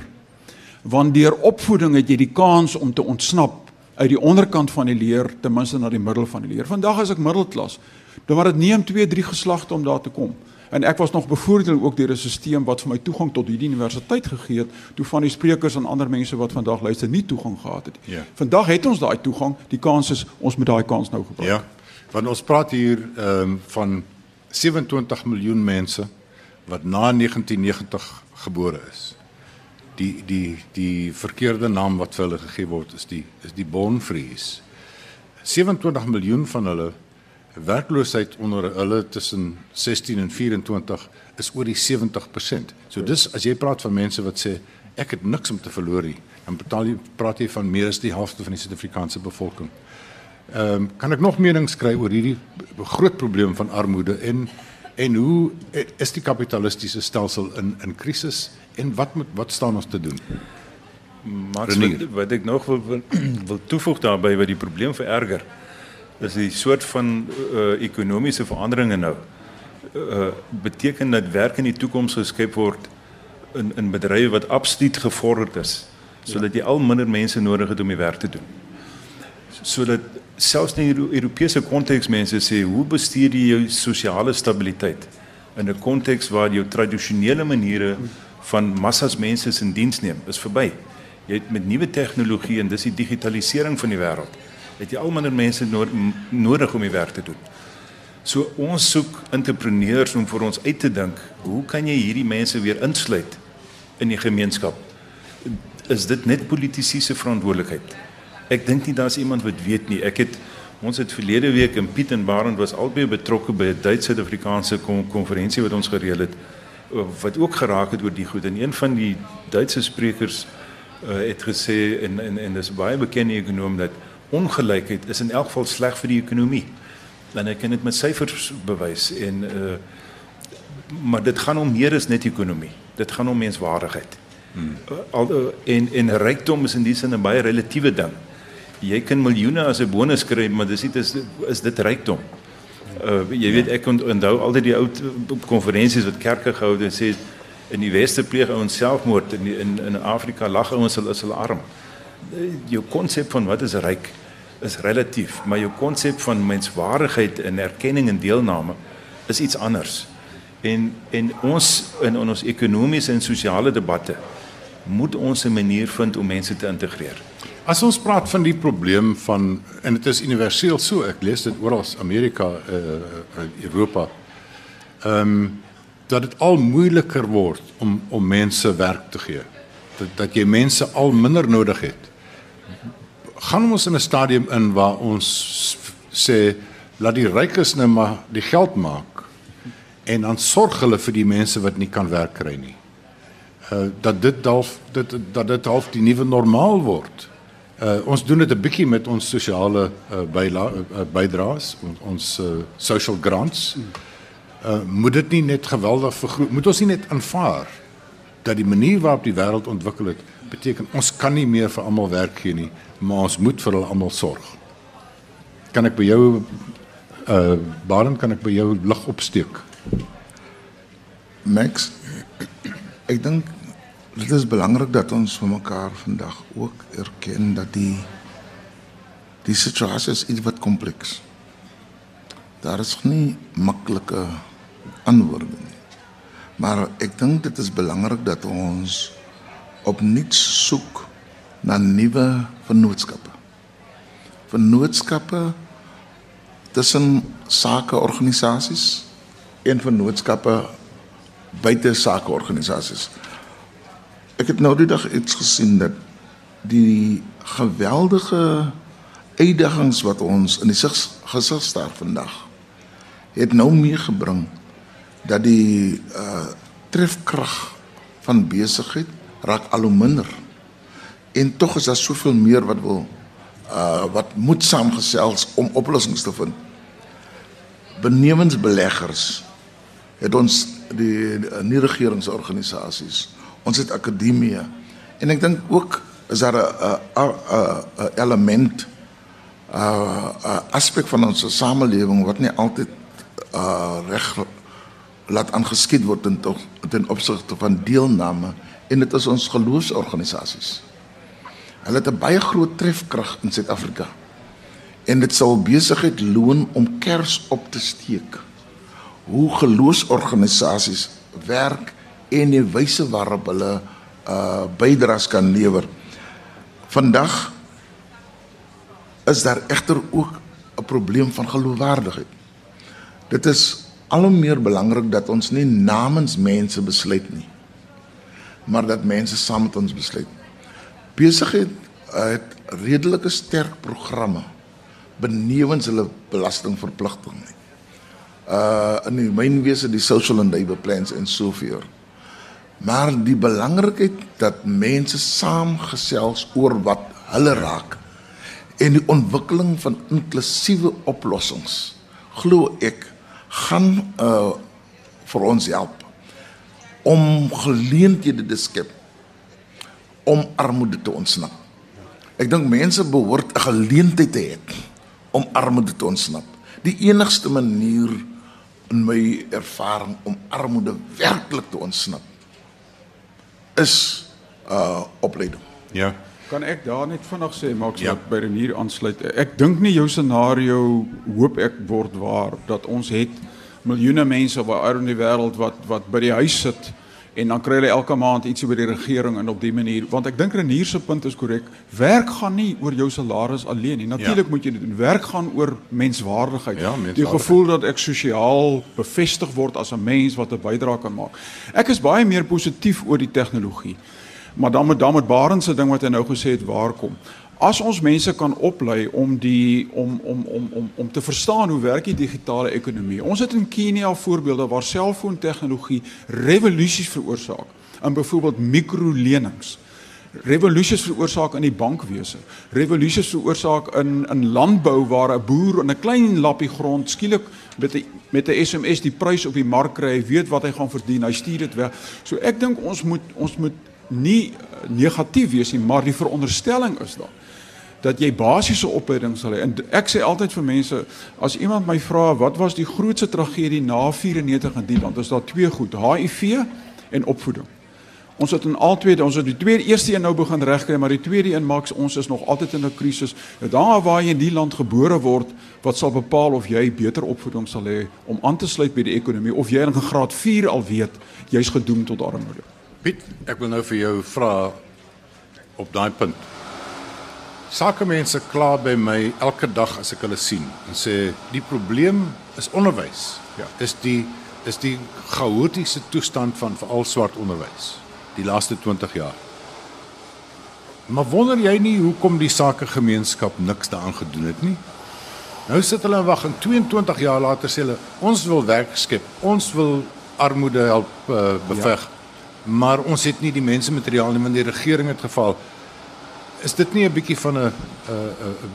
Want deur opvoeding het jy die kans om te ontsnap uit die onderkant van die leer ten minste na die middel van die leer. Vandag is ek middelklas. Dan maar dit neem 2, 3 geslagte om daar te kom. En ek was nog bevoordeel ook deur 'n stelsel wat vir my toegang tot hierdie universiteit gegee het, toe van die sprekers en ander mense wat vandag luister nie toegang gehad het nie. Ja. Vandag het ons daai toegang. Die kans is ons moet daai kans nou gebruik. Ja. Want ons praat hier ehm um, van 27 miljoen mense wat na 1990 gebore is. Die die die verkeerde naam wat vir hulle gegee word is die is die born freeze. 27 miljoen van hulle Werkloosheid onder hulle tussen 16 en 24 is oor die 70%. So dis as jy praat van mense wat sê ek het niks om te verloor nie, dan betaal jy praat jy van meer as die helfte van die Suid-Afrikaanse bevolking. Ehm um, kan ek nog menings kry oor hierdie groot probleem van armoede en en hoe is die kapitalistiese stelsel in in krisis en wat moet wat staan ons te doen? Maar wat, wat ek nog wil wil, wil toevoeg daarbey wat die probleem vererger is die soort van uh, ekonomiese veranderinge nou uh, beteken dat werk in die toekoms geskep word in in bedrywe wat absoluut gevorderd is sodat jy al minder mense nodig het om die werk te doen. Sodat selfs in die Europese konteks mense sê hoe bestuur jy jou sosiale stabiliteit in 'n konteks waar jou tradisionele maniere van massas mense in diens neem is verby. Jy het met nuwe tegnologie en dis die digitalisering van die wêreld het jy al minder mense nodig om die werk te doen. So ons soek entrepreneurs om vir ons uit te dink, hoe kan jy hierdie mense weer insluit in die gemeenskap? Is dit net politici se verantwoordelikheid? Ek dink nie daar's iemand wat weet nie. Ek het ons het verlede week in Piet en Barend was albei betrokke by 'n Duits-Suid-Afrikaanse konferensie wat ons gereël het wat ook geraak het oor die goed en een van die Duitse sprekers uh, het gesê en en en dis baie bekende ekonom dat ongelykheid is in elk geval sleg vir die ekonomie. En ek kan dit met syfers bewys en uh maar dit gaan om meer as net ekonomie. Dit gaan om menswaardigheid. Hmm. Al en en rykdom is in die sin 'n baie relatiewe ding. Jy kan miljoene as 'n bonus kry, maar dis nie is is dit rykdom. Uh jy weet ek onthou altyd die ou konferensies wat kerke gehou het en sê in die weste pleeg ouens selfmoord in die, in in Afrika lag ouens hulle is hulle arm. Jou konsep van wat is ryk is relatief, maar jou konsep van menswaardigheid en erkenning en deelname is iets anders. En en ons in, in ons ekonomiese en sosiale debatte moet ons 'n manier vind om mense te integreer. As ons praat van die probleem van en dit is universeel so, ek lees dit oral in Amerika, uh, Europa. Ehm um, dat dit al moeiliker word om om mense werk te gee. Dat dat jy mense al minder nodig het gaan ons in 'n stadium in waar ons sê laat die rykes nou maar die geld maak en dan sorg hulle vir die mense wat nie kan werk kry nie. Uh dat dit dalk dit dat dit half die nuwe normaal word. Uh ons doen dit 'n bietjie met ons sosiale uh, uh, bydraes ons, ons uh, social grants. Uh moet dit nie net geweldig vergroot moet ons nie net aanvaar dat die manier waarop die wêreld ontwikkel het beteken ons kan nie meer vir almal werk gee nie maar ons moet vir hulle almal sorg. Kan ek by jou uh Baron kan ek by jou lig opsteek? Max ek dink dit is belangrik dat ons vir mekaar vandag ook erken dat die die situasie is iets wat kompleks. Daar is nie maklike antwoorde nie. Maar ek dink dit is belangrik dat ons opnuut soek na nuwe vennootskappe. Vennootskappe tussen sakeorganisasies en vennootskappe buite sakeorganisasies. Ek het nou die dag iets gesien dat die geweldige uitdagings wat ons in die gesig staar vandag het nou meegebring dat die uh trefkrag van besigheid raak al hoe minder en tog is daar soveel meer wat wil uh wat moet saamgesels om oplossings te vind. Benewensbeleggers het ons die, die nie regeringsorganisasies, ons het akademieë en ek dink ook is daar 'n 'n element 'n aspek van ons samelewing wat nie altyd uh reg laat aangeskied word in tog ten opsigte van deelname en dit is ons geloofsorganisasies. Hulle het 'n baie groot trefkrag in Suid-Afrika. En dit sal besigheid loon om kers op te steek. Hoe geloofsorganisasies werk en die wyse waarop hulle uh bydraes kan lewer. Vandag is daar egter ook 'n probleem van geloofwaardigheid. Dit is al hoe meer belangrik dat ons nie namens mense besluit nie, maar dat mense saam met ons besluit besigheid het redelike sterk programme benewens hulle belastingverpligting nie. Uh in die mynwese die social and labour plans en so voort. Maar die belangrikheid dat mense saamgesels oor wat hulle raak en die ontwikkeling van inklusiewe oplossings glo ek gaan uh vir ons help om geleenthede te skep om armoede te ontsnap. Ek dink mense behoort 'n geleentheid te hê om armoede te ontsnap. Die enigste manier in my ervaring om armoede werklik te ontsnap is uh opleiding. Ja. Kan ek daar net vinnig sê maak Ja. ja. by Renier aansluit. Ek dink nie jou scenario hoop ek word waar dat ons het miljoene mense waar in die wêreld wat wat by die huis sit en dan kry hulle elke maand ietsie by die regering en op die manier want ek dink Renier se punt is korrek. Werk gaan nie oor jou salaris alleen nie. Natuurlik Ja. moet jy doen. Werk gaan oor menswaardigheid. Ja, Die menswaardigheid. gevoel dat ek sosiaal bevestig word as 'n mens wat 'n bydrae kan maak. Ek is baie meer positief oor die tegnologie. Maar dan moet dan met Barend se ding wat hy nou gesê het waar kom. As ons mense kan oplei om die om om om om om te verstaan hoe werk die digitale ekonomie. Ons het in Kenia voorbeelde waar selfoon-tegnologie revolusies veroorsaak in byvoorbeeld mikrolenings. Revolusies veroorsaak in die bankwese. Revolusies veroorsaak in in landbou waar 'n boer in 'n klein lappie grond skielik met 'n met 'n SMS die prys op die mark kry, hy weet wat hy gaan verdien, hy stuur dit weg. So ek dink ons moet ons moet nie eh, negatief wees nie, maar die veronderstelling is daar dat jy basiese opleiding sal hê. En ek sê altyd vir mense, as iemand my vra wat was die grootste tragedie na 94 in die land, is daar twee goed, HIV en opvoeding. Ons het in al twee ons het die tweede eerste een nou begin regkry, maar die tweede een maak ons is nog altyd in 'n krisis. Nou daar waar jy in die land gebore word, wat sal bepaal of jy beter opvoeding sal hê om aan te sluit by die ekonomie of jy in graad 4 al weet jy's gedoem tot armoede. Piet, ek wil nou vir jou vra op daai punt. Sakemense kla by my elke dag as ek hulle sien en sê die probleem is onderwys. Ja. Is die is die chaotiese toestand van veral swart onderwys die laaste 20 jaar. Maar wonder jy nie hoekom die sakegemeenskap niks daaraan gedoen het nie? Nou sit hulle en wag en 22 jaar later sê hulle ons wil werk skep. Ons wil armoede help uh, beveg. Ja. Maar ons het nie die mense materiaal nie want die regering het geval. Is dit nie 'n bietjie van 'n 'n 'n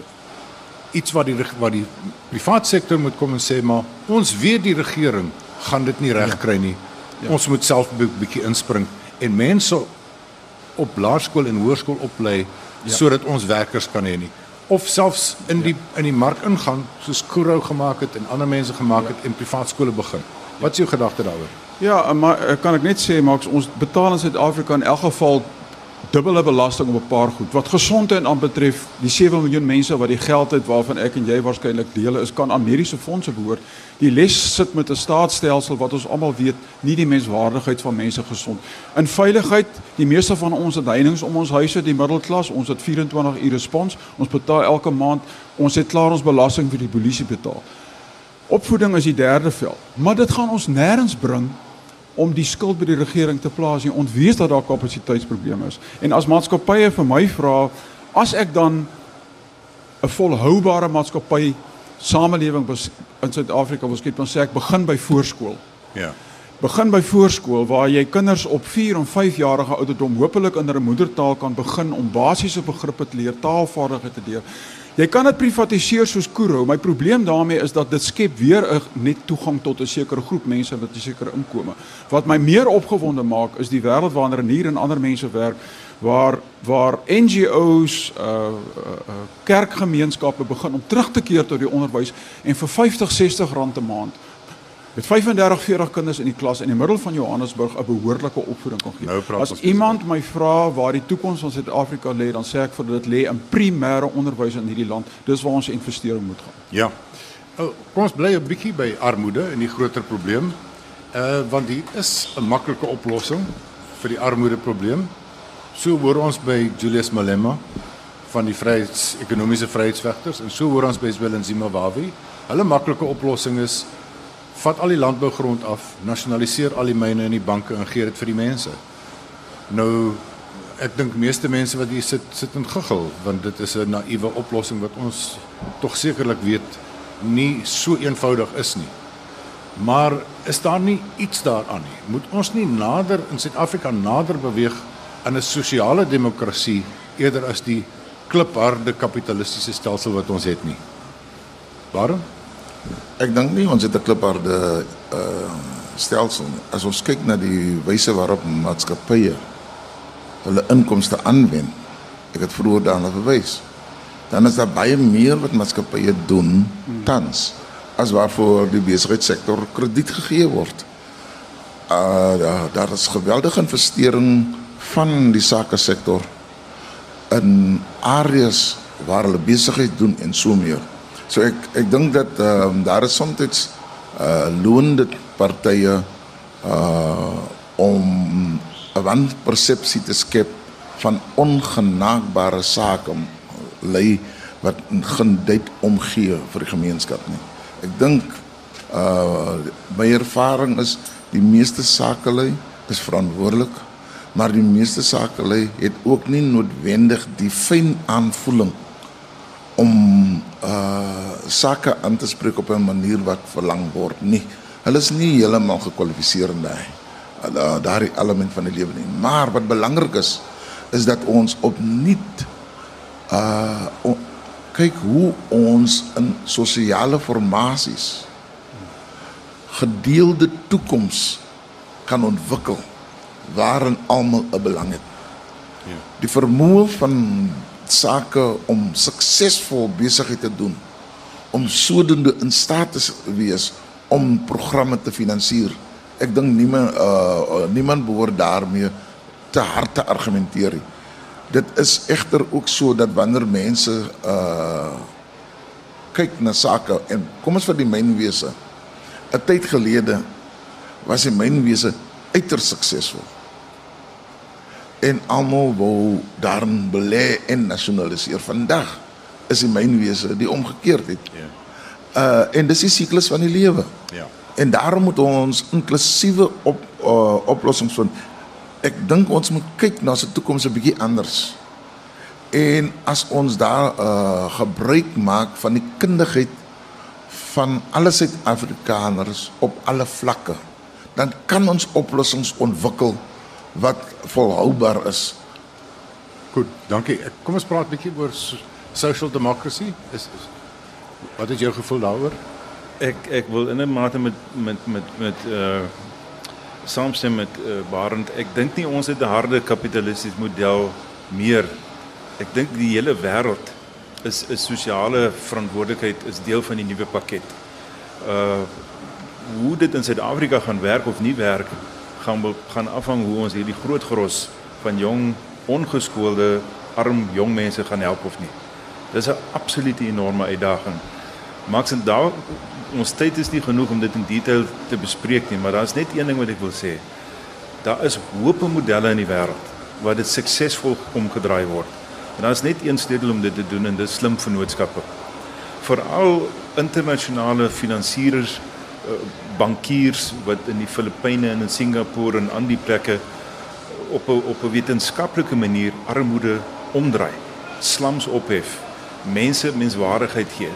iets wat die wat die privaat sektor moet kom en sê maar ons weet die regering gaan dit nie reg kry nie. Ja. Ons moet self 'n bietjie inspring en mense op laerskool en hoërskool oplei ja. sodat ons werkers kan hê nie of selfs in die in die mark ingaan soos Kuro gemaak het en ander mense gemaak het en privaat skole begin. Wat is jou gedagte daaroor? Ja, maar eh, kan ek net sê Max, ons betaal in Suid-Afrika in elk geval dubbele belasting op 'n paar goed. Wat gesondheid aanbetref, die 7 miljoen mense wat die geld het waarvan ek en jy waarskynlik dele is, kan aan mediese fondse behoort. Die les sit met 'n staatsstelsel wat ons almal weet, nie die menswaardigheid van mense gesond. In veiligheid, die meeste van ons het heininge om ons huise, die middelklas, ons het 24 ure spons, ons betaal elke maand, ons het klaar ons belasting vir die polisie betaal. Opvoeding is die derde veld, maar dit gaan ons nêrens bring om die skuld by die regering te plaas nie. Ons weet dat daar kapasiteitsprobleme is. En as maatskappye vir my vra, as ek dan 'n volhoubare maatskappy samelewing in Suid-Afrika wil skep, dan sê ek begin by voorskool. Ja. Begin by voorskool waar jy kinders op 4 en 5 jarige ouderdom hopelik in hulle moedertaal kan begin om basiese begrippe te leer, taalvaardighede te leer. Jy kan dit privatiseer soos Kuro. My probleem daarmee is dat dit skep weer 'n net toegang tot 'n sekere groep mense met 'n sekere inkome. Wat my meer opgewonde maak is die wêreld waarin hier en ander mense werk waar waar NGO's uh, uh, uh kerkgemeenskappe begin om terug te keer tot die onderwys en vir 50 60 rand 'n maand met 35 40 kinders in die klas in die middel van Johannesburg 'n behoorlike opvoeding kan gee. Nou As iemand my vra waar die toekoms van Suid-Afrika lê, dan sê ek vir dit lê in primêre onderwys in hierdie land. Dis waar ons investering moet gaan. Ja. Oh, kom ons bly 'n bietjie by armoede en die groter probleem. Uh want hier is 'n maklike oplossing vir die armoede probleem. So hoor ons by Julius Malema van die Vryheids Ekonomiese Vryheidsvegters en so hoor ons by Zwelin Zimbabwe. Hulle maklike oplossing is vat al die landbougrond af, nasionaliseer al die myne en die banke en gee dit vir die mense. Nou ek dink meeste mense wat hier sit sit in giggel want dit is 'n naïewe oplossing wat ons tog sekerlik weet nie so eenvoudig is nie. Maar is daar nie iets daaraan nie? Moet ons nie nader in Suid-Afrika nader beweeg aan 'n sosiale demokrasie eerder as die klipharde kapitalistiese stelsel wat ons het nie? Waarom? Ek dink nie ons het 'n klipharde uh stelsel nie. As ons kyk na die wyse waarop maatskappye hulle inkomste aanwend. Ek het vroeër daarna verwys. Dan is daar baie meer wat maatskappye doen tans as waarvoor die besigheidssektor krediet gegee word. Uh daar, daar is geweldige investering van die sake sektor in areas waar hulle besigheid doen en so meer. So ek ek dink dat ehm um, daar is soms uh loon dit partye uh om 'n wanpersepsie te skep van ongenaakbare sake lei wat geen dit omgee vir die gemeenskap nie. Ek dink uh my ervaring is die meeste sakelei is verantwoordelik, maar die meeste sakelei het ook nie noodwendig die fyn aanvoeling om uh sake aan te spreek op 'n manier wat verlang word nie. Hulle is nie heeltemal gekwalifiseer in daai uh, daardie element van die lewe nie. Maar wat belangrik is is dat ons opnuut uh on, kyk hoe ons in sosiale formasies gedeelde toekoms kan ontwikkel waarin almal 'n belang het. Ja. Die vermoë van sake om suksesvol besigheid te doen om sodoende in staat te wees om programme te finansier. Ek dink niemand uh niemand behoort daarmee te hard te argumenteer. Dit is egter ook so dat wanneer mense uh kyk na sake en kom ons vir die mynwese. 'n Tyd gelede was die mynwese uiters suksesvol. En almal wou daarin belê en nasionaliseer. Vandag is die mynwese die omgekeerd het. Ja. Uh en dis die siklus van die lewe. Ja. En daarom moet ons inklusiewe op uh, oplossings vind. Ek dink ons moet kyk na se toekoms 'n bietjie anders. En as ons daar uh gebruik maak van die kundigheid van alle Suid-Afrikaners op alle vlakke, dan kan ons oplossings ontwikkel wat volhoubaar is. Goed, dankie. Kom ons praat 'n bietjie oor social democracy. Is, is wat is jou gevoel daaroor? Ek ek wil in 'n mate met met met met uh saamstem met uh, Barend. Ek dink nie ons het 'n harde kapitalistiese model meer. Ek dink die hele wêreld is 'n sosiale verantwoordelikheid is deel van die nuwe pakket. Uh hoe dit in Suid-Afrika gaan werk of nie werk gaan gaan afhang hoe ons hierdie groot gros van jong ongeskoolde arm jong mense gaan help of nie. Dis 'n absolute enorme uitdaging. Max en daar ons tyd is nie genoeg om dit in detail te bespreek nie, maar daar's net een ding wat ek wil sê. Daar is hoop modelle in die wêreld waar dit suksesvol omgedraai word. En daar's net een sleutel om dit te doen en dit is slim vennootskappe. Veral internasionale finansiers, eh, bankiers wat in die Filippyne en in Singapore en ander plekke op 'n op 'n wetenskaplike manier armoede omdraai, slums ophef, mense menswaardigheid gee.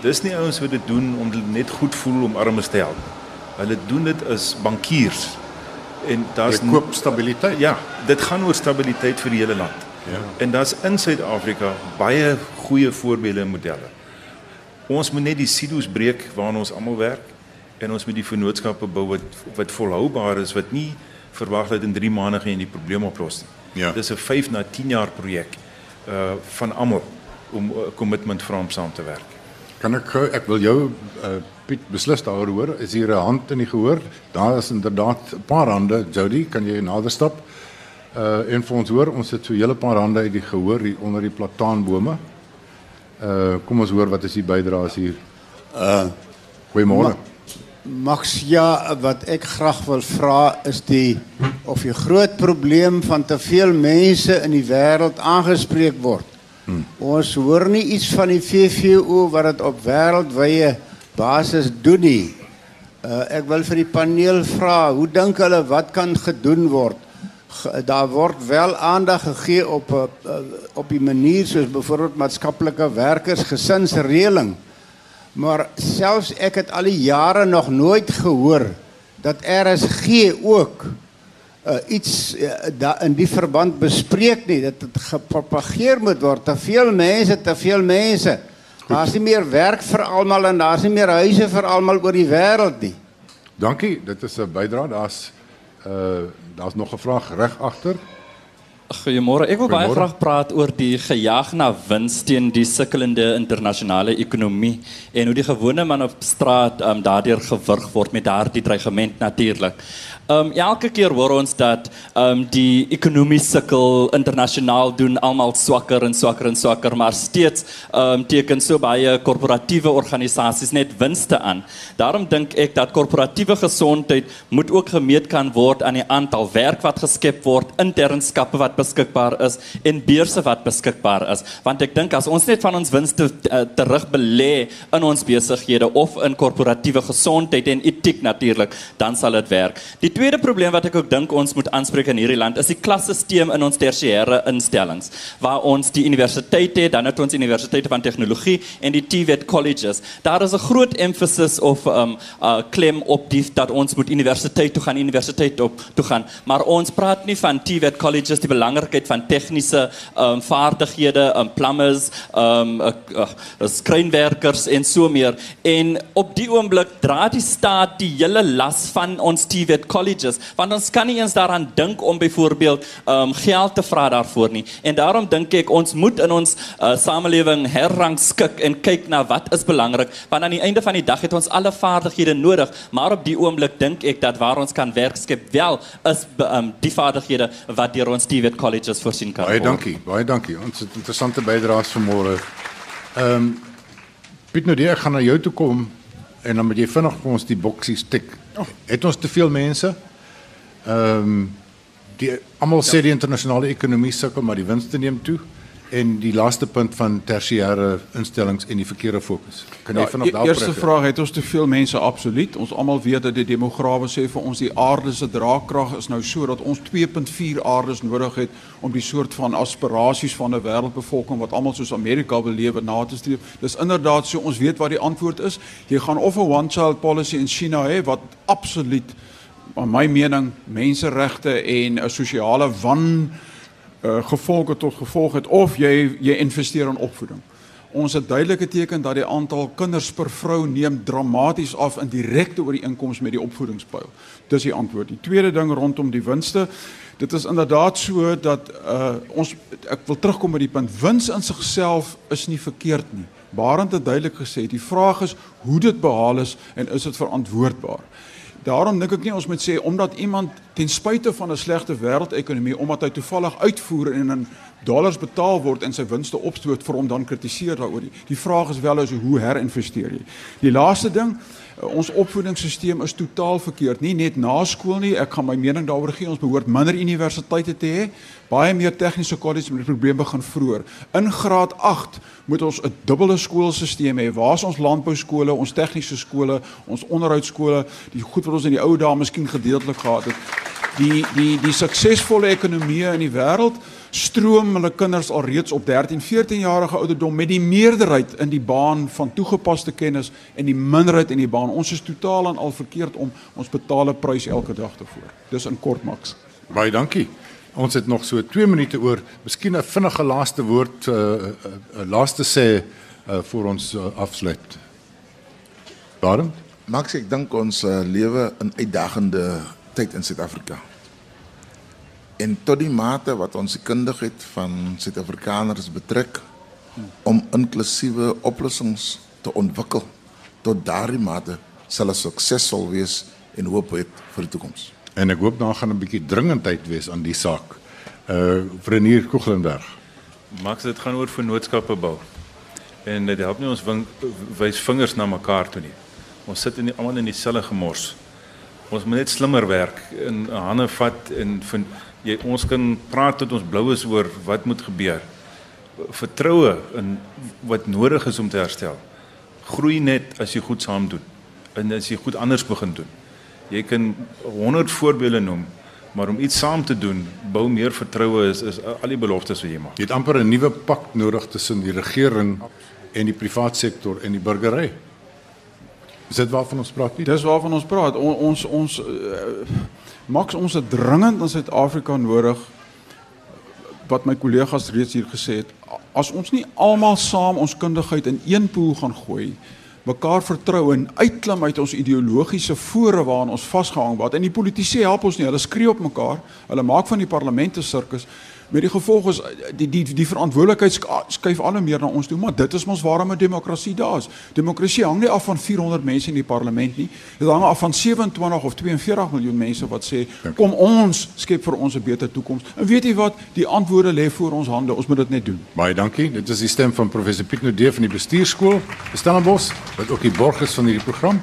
Dis nie ouens wat dit doen om net goed voel om armes te help. Hulle doen dit as bankiers. En daar's koop stabiliteit. Ja, dit gaan oor stabiliteit vir die hele land. Ja. En daar's in Suid-Afrika baie goeie voorbeelde en modelle. Ons moet net die silo's breek waarna ons almal werk en ons moet die vennootskappe bou wat wat volhoubaar is wat nie verwag dat in 3 maande gaan jy die probleem oplos nie. Ja. Dis 'n 5 na 10 jaar projek uh van almal om 'n uh, kommitment vir hom saam te werk. Kan ek ek wil jou uh, Piet beslis daaroor hoor. Is hier 'n hand in die gehoor? Daar is inderdaad 'n paar hande. Jody, kan jy nader stap? Uh en vir ons hoor, ons het so 'n hele paar hande uit die gehoor hier onder die plataanbome. Uh kom ons hoor wat is die bydraes hier? Uh Goeiemôre. Max ja, wat ek graag wil vra is die of die groot probleem van te veel mense in die wêreld aangespreek word. Hmm. Ons hoor nie iets van die VVO wat dit op wêreldwye basis doen nie. Uh, ek wil vir die paneel vra, hoe dink hulle wat kan gedoen word? ge- daar word wel aandag gegee op 'n op die manier soos byvoorbeeld maatskaplike werkers gesinsreëling. Maar selfs ek het al die jare nog nooit gehoor dat RSG ook uh, iets uh, da, in die verband bespreek nie dat dit gepropageer moet word. Te veel mense, te veel mense. Daar's nie meer werk vir almal en daar's nie meer huise vir almal oor die wêreld nie. Dankie, dit is 'n bydrae. Daar's uh daar's nog 'n vraag reg agter. Goeiemôre. Ek wil baie graag praat oor die gejaag na wins teen die sukkelende internasionale ekonomie en hoe die gewone man op straat um, daardeur gewurg word met daardie dreigement natuurlik. Um elke keer hoor ons dat um die ekonomie sukkel, internasionaal doen almal swakker en swakker en swakker, maar steeds um teken so baie korporatiewe organisasies net winste aan. Daarom dink ek dat korporatiewe gesondheid moet ook gemeet kan word aan die aantal werk wat geskep word, internskappe wat beskikbaar is en beurse wat beskikbaar is. Want ek dink as ons net van ons winste uh, terug belê in ons besighede of in korporatiewe gesondheid en etiek natuurlik, dan sal dit werk. Die tweede probleem wat ek ook dink ons moet aanspreek in hierdie land is die klasstelsel in ons tersiêre instellings waar ons die universiteite het, dan het ons universiteite van tegnologie en die TVET colleges. Daar is 'n groot emphasis of um uh, klem op die dat ons moet universiteit toe gaan, universiteit op toe gaan, maar ons praat nie van TVET colleges die belangrikheid van tegniese um vaardighede, um plumbers, um uh, uh, skrynwerkers en so meer. En op die oomblik dra die staat die hele las van ons TVET colleges, want ons kan nie eens daaraan dink om byvoorbeeld um geld te vra daarvoor nie. En daarom dink ek ons moet in ons uh, samelewing herrangskik en kyk na wat is belangrik, want aan die einde van die dag het ons alle vaardighede nodig, maar op die oomblik dink ek dat waar ons kan werk skep wel is um, die vaardighede wat deur ons TVET colleges voorsien kan Baie word. dankie, baie dankie. Ons het interessante bydraes vanmôre. Ehm um, Piet nou ek gaan na jou toe kom en dan moet jy vinnig vir ons die boksies tik. Oh. Het ons te veel mense? Ehm um, die almal sê die internasionale ekonomie sukkel, maar die winste neem toe en die laaste punt van tersiêre instellings en die verkeerde fokus. Kan jy Ja, vinnig e- daarop eerste vraag het ons te veel mense absoluut. Ons almal weet dat die demograwe sê vir ons die aarde se draagkrag is nou so dat ons 2.4 aardes nodig het om die soort van aspirasies van 'n wêreldbevolking wat almal soos Amerika wil lewe na te streef. Dis inderdaad so ons weet wat die antwoord is. Jy gaan of 'n one child policy in China hê wat absoluut aan my mening menseregte en 'n sosiale wan uh, gevolge tot gevolg het of jy jy investeer in opvoeding. Ons het duidelike teken dat die aantal kinders per vrou neem dramaties af in direkte ooreenkoms met die opvoedingspyl. Dis die antwoord. Die tweede ding rondom die winste, dit is inderdaad so dat uh ons ek wil terugkom by die punt wins in sigself is nie verkeerd nie. Barend het duidelik gesê, die vraag is hoe dit behaal is en is dit verantwoordbaar? Daarom dink ek nie ons moet sê omdat iemand ten spyte van 'n slegte wêreldekonomie omdat hy toevallig uitvoer en in dollars betaal word en sy winste opstoot vir hom dan kritiseer daaroor. nie. Die vraag is wel is hoe herinvesteer jy? Die laaste ding, ons opvoedingsstelsel is totaal verkeerd. Nie net na skool nie, ek gaan my mening daaroor gee. Ons behoort minder universiteite te hê, baie meer tegniese kolleges met die probleem begin vroeër. In graad 8 moet ons 'n dubbele skoolstelsel hê. Waar is ons landbou skole, ons tegniese skole, ons onderhoudsskole, die goed wat ons in die ou dae miskien gedeeltelik gehad het. Die die die suksesvolle ekonomieë in die wêreld stroom hulle kinders al reeds op 13, 14 jarige ouderdom met die meerderheid in die baan van toegepaste kennis en die minderheid in die baan. Ons is totaal en al verkeerd om ons betaal 'n prys elke dag daarvoor. Dis in kort maks. Baie dankie. Ons het nog so 2 minute oor. Miskien 'n vinnige laaste woord uh, uh, uh laaste sê uh voor ons uh, afsluit. Waarom? Max, ek dink ons uh, lewe in uitdagende tyd in Suid-Afrika. En tot die mate wat ons die kundigheid van Suid-Afrikaners betrek om inklusiewe oplossings te ontwikkel, tot daardie mate sal ons suksesvol wees en hoop het vir die toekoms. En ek hoop daar gaan 'n bietjie dringendheid wees aan die saak. Uh Renier Koeglenberg. Max dit gaan oor vennootskappe bou. En dit help nie ons wing, wys vingers na mekaar toe nie. Ons sit in die, almal in dieselfde gemors. Ons moet net slimmer werk en hande vat en vind jy ons kan praat tot ons blou is oor wat moet gebeur. Vertroue in wat nodig is om te herstel. Groei net as jy goed saam doen en as jy goed anders begin doen. Jy kan 100 voorbeelde noem Maar om iets saam te doen, bou meer vertroue is is al die beloftes wat jy maak. Jy het amper 'n nuwe pak nodig tussen die regering en die private sektor en die burgery. Is dit waarvan ons praat? Piet? Dis waarvan ons praat. On, ons ons uh, Max ons het dringend in Suid-Afrika nodig wat my kollegas reeds hier gesê het. As ons nie almal saam ons kundigheid in een pool gaan gooi, mekaar vertrou en uitklim uit ons ideologiese fore waaraan ons vasgehang word. En die politici help ons nie. Hulle skree op mekaar. Hulle maak van die parlement 'n sirkus. Met die gevolg is die die die verantwoordelikheid skuif al meer na ons toe, maar dit is mos waarom 'n demokrasie daar is. Demokrasie hang nie af van 400 mense in die parlement nie. Dit hang af van 27 of 42 miljoen mense wat sê kom ons skep vir ons 'n beter toekoms. En weet jy wat? Die antwoorde lê voor ons hande. Ons moet dit net doen. Baie dankie. Dit is die stem van professor Piet Nudee van die bestuurskool Stellenbosch wat ook die borg is van hierdie program.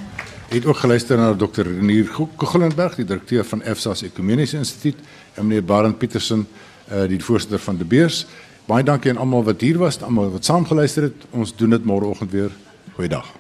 Het ook geluister na Dr. Renier Kogelenberg, die direkteur van EFSA se Ekumeniese Instituut en meneer Barend Petersen uh die voorsitter van die beurs. Baie dankie aan almal wat hier was, almal wat saam geluister het. Ons doen dit môreoggend weer. Goeiedag.